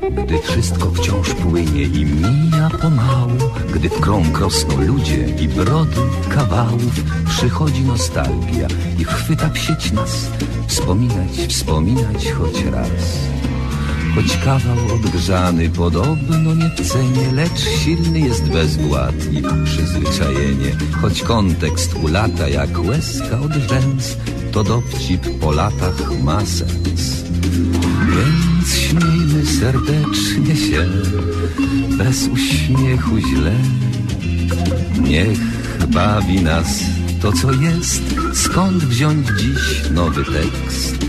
Gdy wszystko wciąż płynie i mija pomału Gdy w krąg rosną ludzie i brody kawałów Przychodzi nostalgia i chwyta psieć nas Wspominać, wspominać choć raz Choć kawał odgrzany podobno nie w cenie Lecz silny jest bezwład i przyzwyczajenie. Choć kontekst ulata jak łezka od rzęs To dowcip po latach ma sens. Więc śmiejmy serdecznie się Bez uśmiechu źle. Niech bawi nas to co jest Skąd wziąć dziś nowy tekst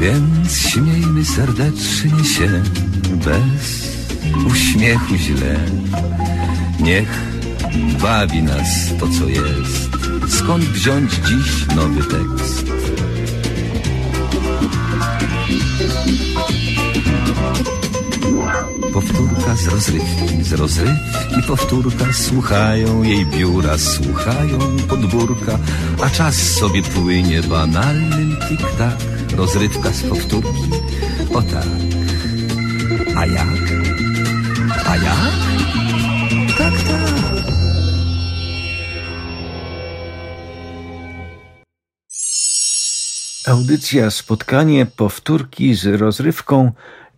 Więc śmiejmy serdecznie się bez uśmiechu źle. Niech bawi nas to, co jest. Skąd wziąć dziś nowy tekst? Powtórka z rozrywki, z rozrywki powtórka Słuchają jej biura, słuchają podwórka A czas sobie płynie banalnym tik-tak Rozrywka z powtórki, o tak A jak? A jak? Tak, tak Audycja Spotkanie Powtórki z rozrywką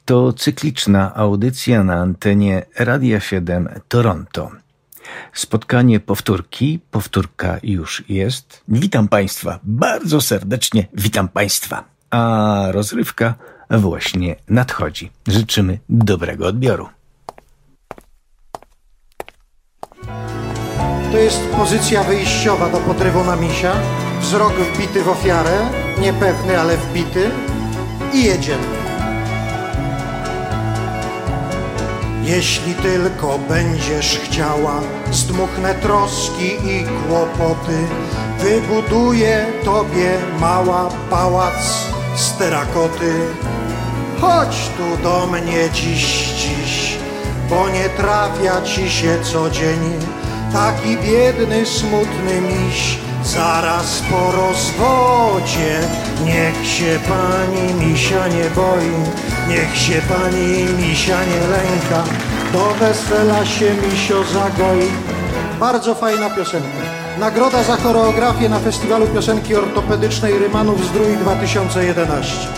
to cykliczna audycja na antenie Radia 7 Toronto. Spotkanie powtórki, powtórka już jest. Witam Państwa, bardzo serdecznie witam Państwa. A rozrywka właśnie nadchodzi. Życzymy dobrego odbioru. To jest pozycja wyjściowa do podrywu na misia. Wzrok wbity w ofiarę, niepewny, ale wbity. I jedziemy. Jeśli tylko będziesz chciała, zdmuchnę troski i kłopoty. Wybuduję tobie mała pałac z terakoty. Chodź tu do mnie dziś, dziś, bo nie trafia ci się codziennie taki biedny, smutny miś. Zaraz po rozwodzie Niech się pani misia nie boi Niech się pani misia nie lęka Do wesela się misio zagoi Bardzo fajna piosenka Nagroda za choreografię na Festiwalu Piosenki Ortopedycznej Rymanów Zdrój 2011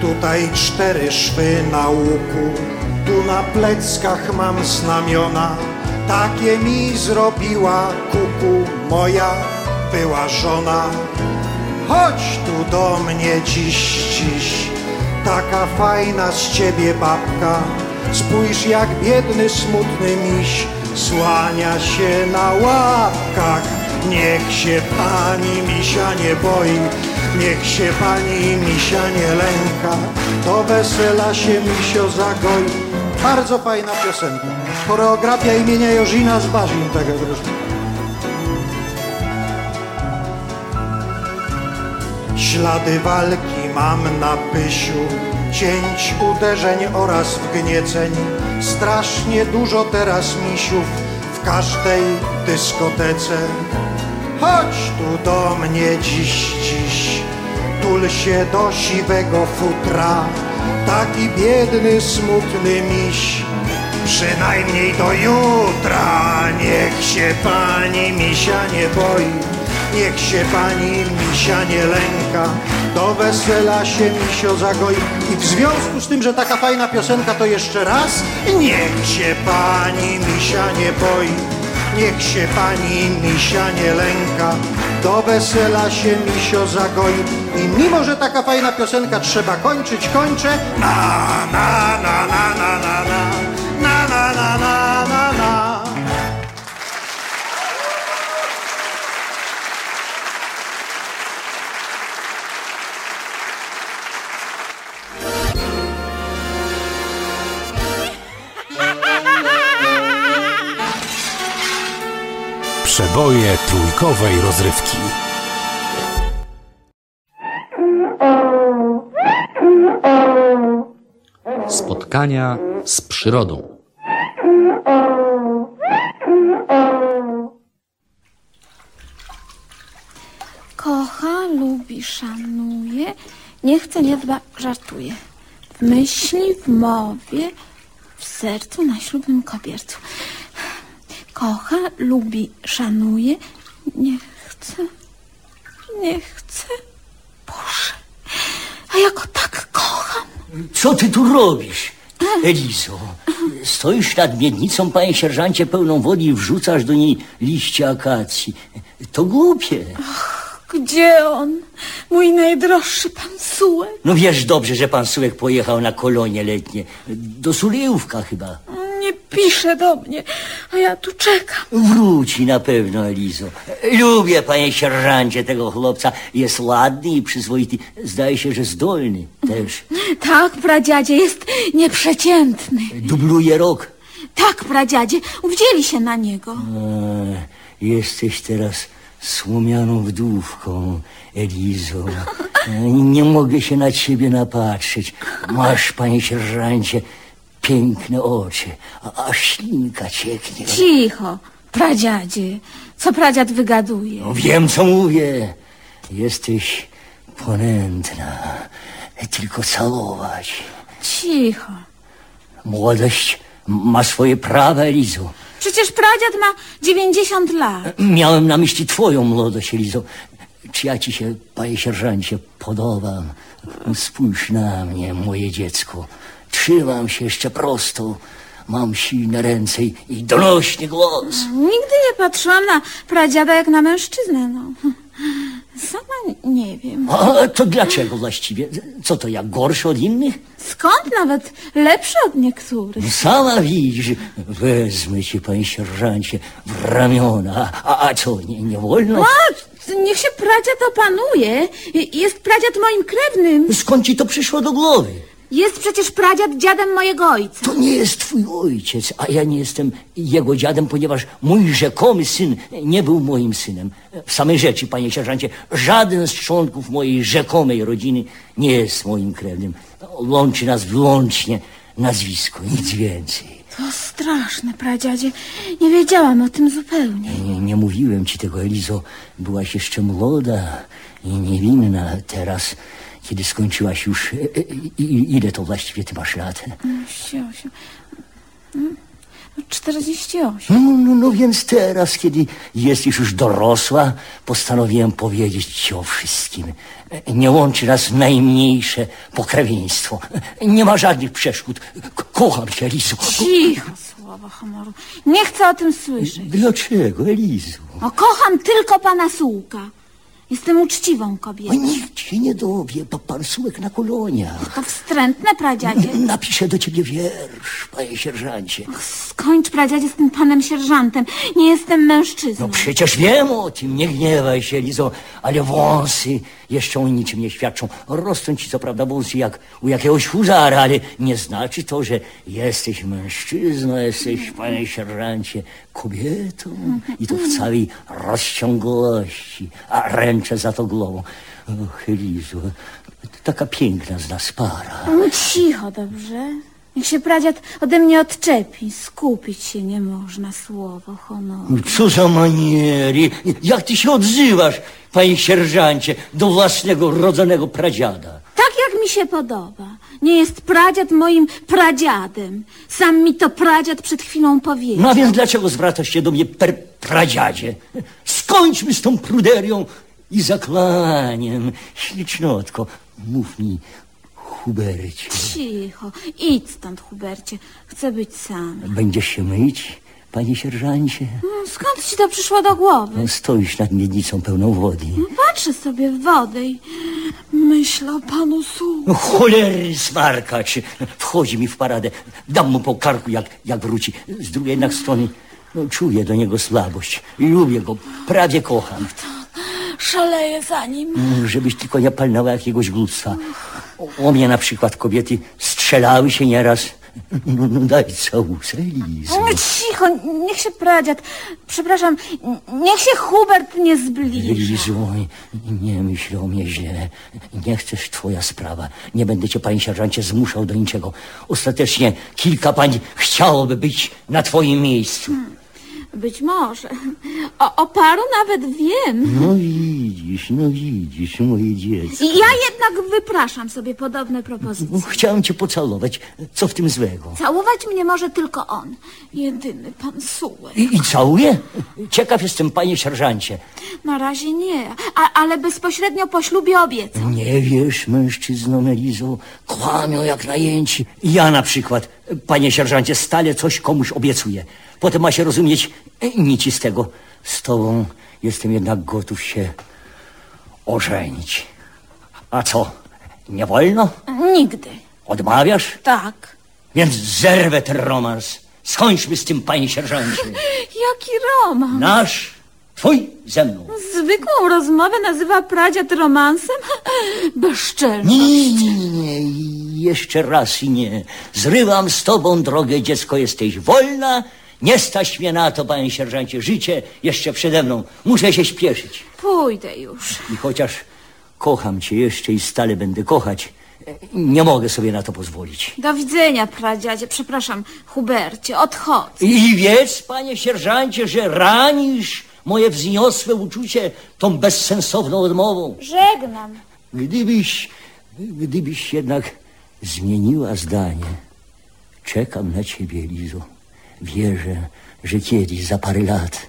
Tutaj cztery szwy na łuku Tu na pleckach mam znamiona takie mi zrobiła kuku moja była żona. Chodź tu do mnie dziś, dziś, taka fajna z ciebie babka. Spójrz jak biedny, smutny miś słania się na łapkach. Niech się pani misia nie boi, niech się pani misia nie lęka. Do wesela się misio zagoi. Bardzo fajna piosenka. Choreografia imienia Jożina z Barzin, tak jak zresztą. Ślady walki mam na pysiu, cięć, uderzeń oraz wgnieceń. Strasznie dużo teraz misiów w każdej dyskotece. Chodź tu do mnie dziś, dziś, tul się do siwego futra taki biedny, smutny miś. Przynajmniej do jutra niech się pani misia nie boi, niech się pani misia nie lęka, do wesela się misio zagoi. I w związku z tym, że taka fajna piosenka, to jeszcze raz, niech się pani misia nie boi, niech się pani misia nie lęka, do wesela się misio zagoi. I mimo, że taka fajna piosenka trzeba kończyć, kończę. Na na na na na na Przeboje trójkowej rozrywki. Spotkania z przyrodą. Kocha, lubi, szanuje, nie chce, nie dba, żartuje. W myśli, w mowie, w sercu na ślubnym kobiercu. Kocha, lubi, szanuje, nie chce, nie chce. Boże, a ja go tak kocham. Co ty tu robisz, Elizo? Stoisz nad miednicą, panie sierżancie, pełną wody i wrzucasz do niej liście akacji. To głupie. Gdzie on? Mój najdroższy pan Sułek. No wiesz dobrze, że pan Sułek pojechał na kolonie letnie. Do Sulejówka chyba. Nie pisze do mnie, a ja tu czekam. Wróci na pewno, Elizo. Lubię, panie sierżancie, tego chłopca. Jest ładny i przyzwoity. Zdaje się, że zdolny też. Tak, pradziadzie, jest nieprzeciętny. Dubluje rok. Tak, pradziadzie, uwdzieli się na niego. E, jesteś teraz słomianą wdówką, Elizo. Nie mogę się na ciebie napatrzeć. Masz, panie sierżancie, piękne oczy, a, a ślinka cieknie. Cicho, pradziadzie. Co pradziad wygaduje? No, wiem, co mówię. Jesteś ponętna. Tylko całować. Cicho. Młodość ma swoje prawa, Elizo. Przecież pradziad ma 90 lat. Miałem na myśli twoją młodość, Elizo. Czy ja ci się, panie sierżancie, podobam? Spójrz na mnie, moje dziecko. Trzymam się jeszcze prosto. Mam silne ręce i donośny głos. Nigdy nie patrzyłam na pradziada jak na mężczyznę, no. Sama nie wiem. A to dlaczego właściwie? Co to, ja gorszy od innych? Skąd nawet lepszy od niektórych? Sama widzisz, wezmę cię, panie sierżancie, w ramiona. A, a co, nie, nie wolno? A, niech się pradziad opanuje. Jest pradziad moim krewnym. Skąd ci to przyszło do głowy? Jest przecież pradziad dziadem mojego ojca. To nie jest twój ojciec, a ja nie jestem jego dziadem, ponieważ mój rzekomy syn nie był moim synem. W samej rzeczy, panie sierżancie, żaden z członków mojej rzekomej rodziny nie jest moim krewnym. Łączy nas wyłącznie nazwisko, nic więcej. To straszne, pradziadzie. Nie wiedziałam o tym zupełnie. Nie, nie mówiłem ci tego, Elizo. Byłaś jeszcze młoda i niewinna. Teraz, kiedy skończyłaś już... e, e, i- Ile to właściwie ty masz lat? 38. Mm, 48. No, no, no więc teraz, kiedy jesteś już dorosła, postanowiłem powiedzieć ci o wszystkim. Nie łączy nas najmniejsze pokrewieństwo. Nie ma żadnych przeszkód. Kocham cię, Elizo. Cicho, słowo honoru. Nie chcę o tym słyszeć. Dlaczego, Elizo? O, kocham tylko pana Sułka. Jestem uczciwą O, kobietą. nikt się nie dowie, bo pan Sułek na koloniach. To wstrętne, pradziadzie. Napiszę do ciebie wiersz, panie sierżancie. Skończ, pradziadzie, z tym panem sierżantem. Nie jestem mężczyzną. No przecież wiem o tym, nie gniewaj się, Lizo, ale wąsy jeszcze o niczym nie świadczą. Rosną ci co prawda wąsy jak u jakiegoś huzara, ale nie znaczy to, że jesteś mężczyzną, jesteś, panie sierżancie, kobietą i to w całej rozciągłości, a ręczę za to głową. Och, Lizo, taka piękna z nas para. No cicho, dobrze? Niech się pradziad ode mnie odczepi. Skupić się nie można, słowo honoru. Co za maniery, jak ty się odzywasz, panie sierżancie, do własnego rodzonego pradziada. Tak jak mi się podoba. Nie jest pradziad moim pradziadem. Sam mi to pradziad przed chwilą powiedział. No a więc dlaczego zwracasz się do mnie per pradziadzie? Skończmy z tą pruderią i zaklaniem. Ślicznotko, mów mi, Hubercie, Cicho. Idź stąd, Hubercie. Chcę być sam. będziesz się myć, panie sierżancie? Mm, Skąd ci to przyszło do głowy? No, stoisz nad miednicą pełną wody. Patrzę sobie w wodę i myślę o panu Su. No, cholery smarkacz, wchodzi mi w paradę. Dam mu po karku, jak, jak wróci. Z drugiej jednak strony, no, czuję do niego słabość. Lubię go, prawie kocham. Szaleję za nim. Mm, Żebyś tylko nie palnęła jakiegoś głupstwa. O, o mnie na przykład kobiety strzelały się nieraz No, no daj całusę, Lizo. No cicho, niech się pradziad. Przepraszam, niech się Hubert nie zbliży. Lizo, nie myśl o mnie źle. Nie chcesz twoja sprawa. Nie będę cię, panie sierżancie, zmuszał do niczego. Ostatecznie kilka pań chciałoby być na twoim miejscu. Być może. O, o paru nawet wiem. No widzisz, no widzisz, moje dziecko. I ja jednak wypraszam sobie podobne propozycje. chciałem cię pocałować. Co w tym złego? Całować mnie może tylko on. Jedyny pan Sułek. I, I całuje? Ciekaw jestem, panie sierżancie. Na razie nie, a, ale bezpośrednio po ślubie obiecał. Nie wiesz, mężczyznom, Elizo, kłamią jak najęci. Ja na przykład, panie sierżancie, stale coś komuś obiecuję. Potem ma się rozumieć e, nic z tego. Z tobą jestem jednak gotów się ożenić. A co, nie wolno? Nigdy. Odmawiasz? Tak. Więc zerwę ten romans. Skończmy z tym, panie sierżancie. Jaki romans? Nasz, twój ze mną. Zwykłą rozmowę nazywa pradziad romansem? Bezczelność. Nie, nie, nie, nie, jeszcze raz i nie. Zrywam z tobą drogę, dziecko, jesteś wolna. Nie stać mnie na to, panie sierżancie, życie jeszcze przede mną. Muszę się śpieszyć. Pójdę już. I chociaż kocham cię jeszcze i stale będę kochać, nie mogę sobie na to pozwolić. Do widzenia, pradziadzie. Przepraszam, Hubercie, odchodzę. I wiedz, panie sierżancie, że ranisz moje wzniosłe uczucie tą bezsensowną odmową. Żegnam. Gdybyś, gdybyś jednak zmieniła zdanie, czekam na ciebie, Lizo. Wierzę, że kiedyś, za parę lat,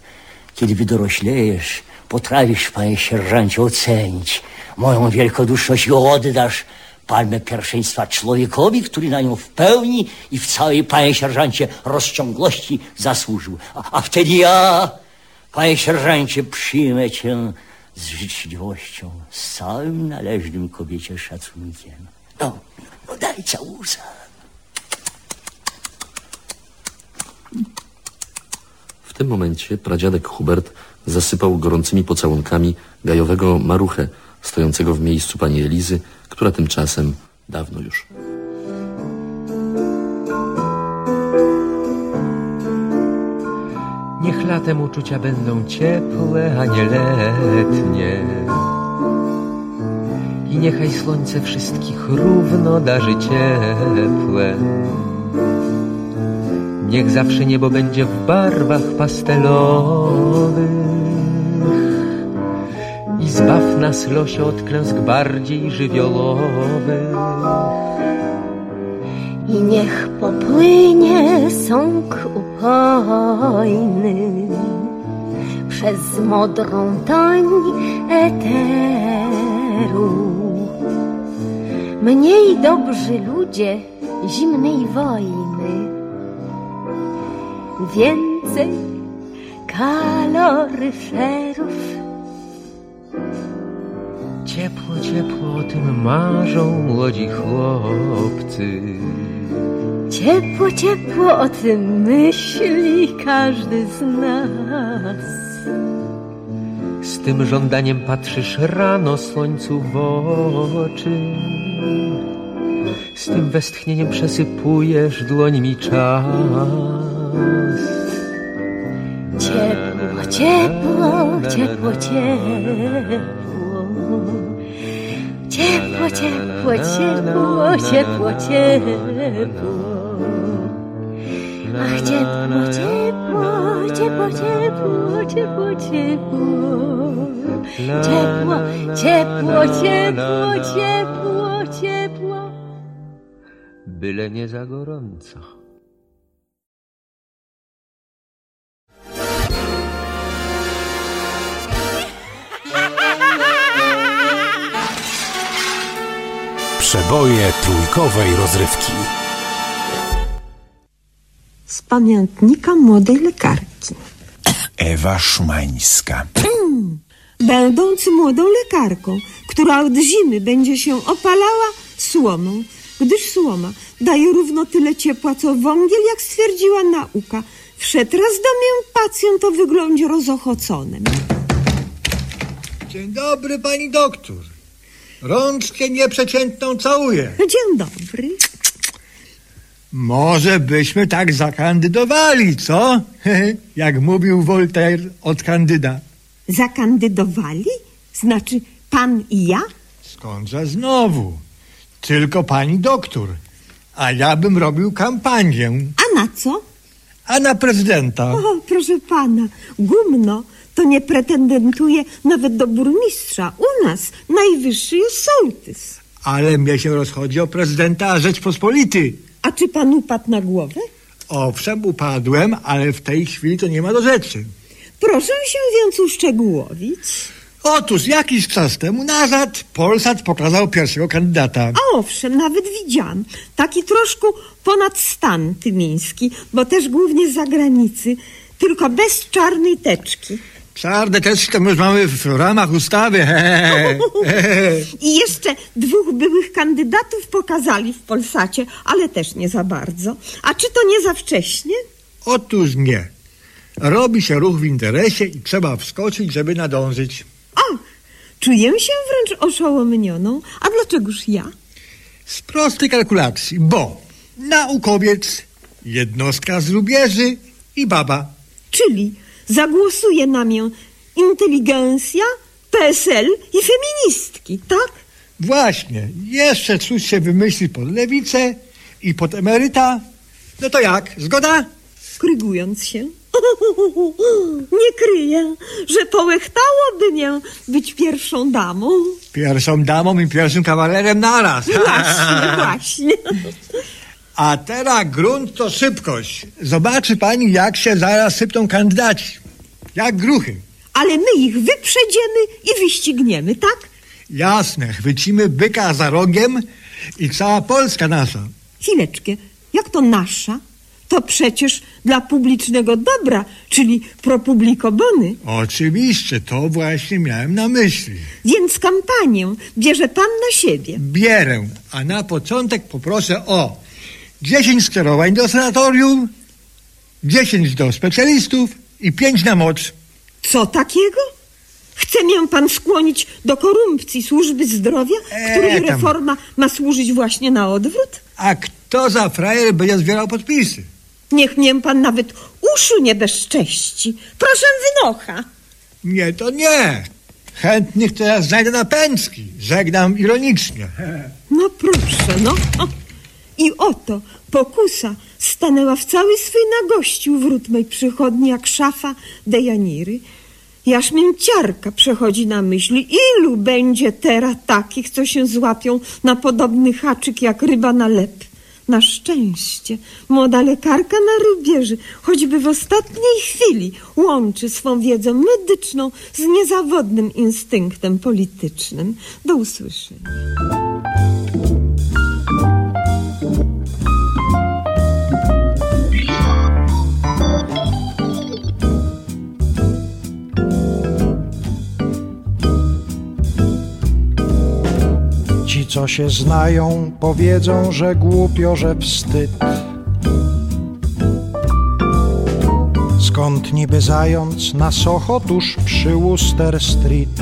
kiedy wydoroślejesz, potrafisz, panie sierżancie, ocenić moją wielkoduszność i oddasz palmę pierwszeństwa człowiekowi, który na nią w pełni i w całej, panie sierżancie, rozciągłości zasłużył. A, a wtedy ja, panie sierżancie, przyjmę cię z życzliwością, z całym należnym kobiecie szacunkiem. No, no daj całusa. W tym momencie pradziadek Hubert zasypał gorącymi pocałunkami gajowego maruchę, stojącego w miejscu pani Elizy, która tymczasem dawno już Niech latem uczucia będą ciepłe, a nie letnie. I niechaj słońce wszystkich równo darzy ciepłe. Niech zawsze niebo będzie w barwach pastelowych. I zbaw nas losie od klęsk bardziej żywiołowych. I niech popłynie sąk upojny przez modrą toń eteru. Mniej dobrzy ludzie zimnej wojny, więcej kaloryferów. Ciepło, ciepło o tym marzą młodzi chłopcy. Ciepło, ciepło o tym myśli każdy z nas. Z tym żądaniem patrzysz rano słońcu w oczy. Z tym westchnieniem przesypujesz dłońmi czas. Ciepło, ciepło, ciepło, ciepło. Ciepło, ciepło, ciepło, ciepło, ciepło. Ach, ciepło, ciepło, ciepło, ciepło, ciepło, ciepło. Ciepło, ciepło, ciepło, ciepło, ciepło. Byle nie za gorąco. Przeboje trójkowej rozrywki. Z pamiętnika młodej lekarki. Ewa Szumańska. Będąc młodą lekarką, która od zimy będzie się opalała słomą, gdyż słoma daje równo tyle ciepła, co wągiel, jak stwierdziła nauka. Wszedł raz do mnie pacjent o wyglądzie rozochoconym. Dzień dobry, pani doktor. Rączkę nieprzeciętną całuję. Dzień dobry. Może byśmy tak zakandydowali, co? Jak mówił Voltaire od kandyda. Zakandydowali? Znaczy pan i ja? Skądże znowu? Tylko pani doktor. A ja bym robił kampanię. A na co? A na prezydenta. O, proszę pana, gumno to nie pretendentuje nawet do burmistrza. U nas najwyższy jest sołtys. Ale mnie się rozchodzi o prezydenta Rzeczpospolity. A czy pan upadł na głowę? Owszem, upadłem, ale w tej chwili to nie ma do rzeczy. Proszę się więc uszczegółowić. Otóż jakiś czas temu nazad Polsat pokazał pierwszego kandydata. A owszem, nawet widziałam. Taki troszkę ponad stan tymiński, bo też głównie z zagranicy, tylko bez czarnej teczki. Czarne teczki to już mamy w ramach ustawy. He, he. I jeszcze dwóch byłych kandydatów pokazali w Polsacie, ale też nie za bardzo. A czy to nie za wcześnie? Otóż nie. Robi się ruch w interesie i trzeba wskoczyć, żeby nadążyć. Ach, czuję się wręcz oszołomnioną. A dlaczegoż ja? Z prostej kalkulacji, bo naukowiec, jednostka z lubieży i baba. Czyli zagłosuje na mnie inteligencja, PSL i feministki, tak? Właśnie, jeszcze coś się wymyśli pod lewicę i pod emeryta. No to jak, zgoda? Krygując się. Nie kryję, że połechtałoby mnie być pierwszą damą. Pierwszą damą i pierwszym kawalerem naraz. Właśnie, właśnie. A teraz grunt to szybkość. Zobaczy pani, jak się zaraz sypną kandydaci. Jak gruchy. Ale my ich wyprzedzimy i wyścigniemy, tak? Jasne, chwycimy byka za rogiem i cała Polska nasza. Chwileczkę, jak to nasza? To przecież dla publicznego dobra, czyli pro publico bony. Oczywiście, to właśnie miałem na myśli. Więc kampanię bierze pan na siebie. Bierę, a na początek poproszę o 10 skierowań do sanatorium, 10 do specjalistów i 5 na moc. Co takiego? Chce mnie pan skłonić do korupcji służby zdrowia, której tam. reforma ma służyć właśnie na odwrót? A kto za frajer będzie zbierał podpisy? Niech mnie pan nawet uszu nie bezcześci. Proszę wynocha. Nie, to nie. Chętnych ja znajdę na pęczki. Żegnam ironicznie. No proszę, no. I oto pokusa stanęła w całej swej nagości u wrót mej przychodni, jak szafa de Janiry. Jaż mię ciarka przechodzi na myśli, ilu będzie teraz takich, co się złapią na podobny haczyk jak ryba na lep. Na szczęście młoda lekarka na rubieży, choćby w ostatniej chwili, łączy swą wiedzę medyczną z niezawodnym instynktem politycznym. Do usłyszenia. Co się znają, powiedzą, że głupio, że wstyd. Skąd niby zając na Soho tuż przy Wooster Street?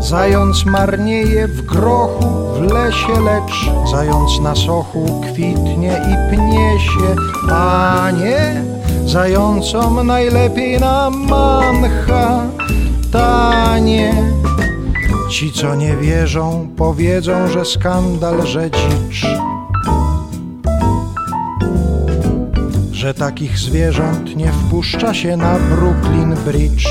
Zając marnieje w grochu, w lesie, lecz zając na sochu kwitnie i pnie się. Panie, zającom najlepiej na Manhattanie. Ci, co nie wierzą, powiedzą, że skandal, że dzicz. Że takich zwierząt nie wpuszcza się na Brooklyn Bridge.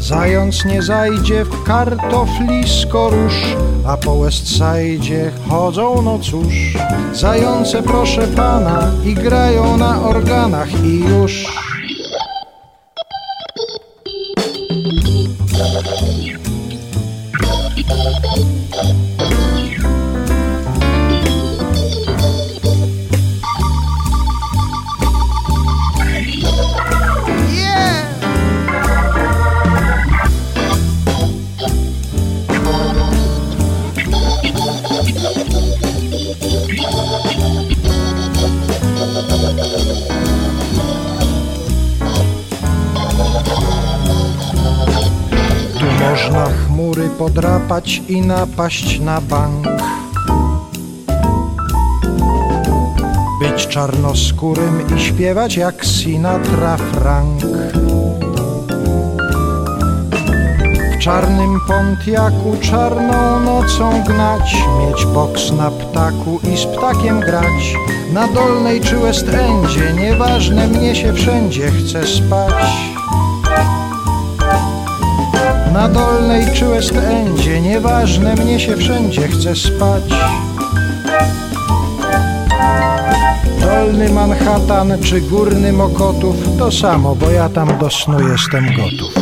Zając nie zajdzie w kartoflisko róż, a po West Side chodzą, no cóż. Zające, proszę pana, i grają na organach i już. I napaść na bank. Być czarnoskórym i śpiewać jak Sinatra Frank. W czarnym Pontiaku czarną nocą gnać, mieć boks na ptaku i z ptakiem grać. Na dolnej czy West Endzie, nieważne mnie się wszędzie chce spać. Na dolnej czy West Endzie, nieważne mnie się wszędzie chce spać. Dolny Manhattan czy górny Mokotów, to samo, bo ja tam do snu jestem gotów.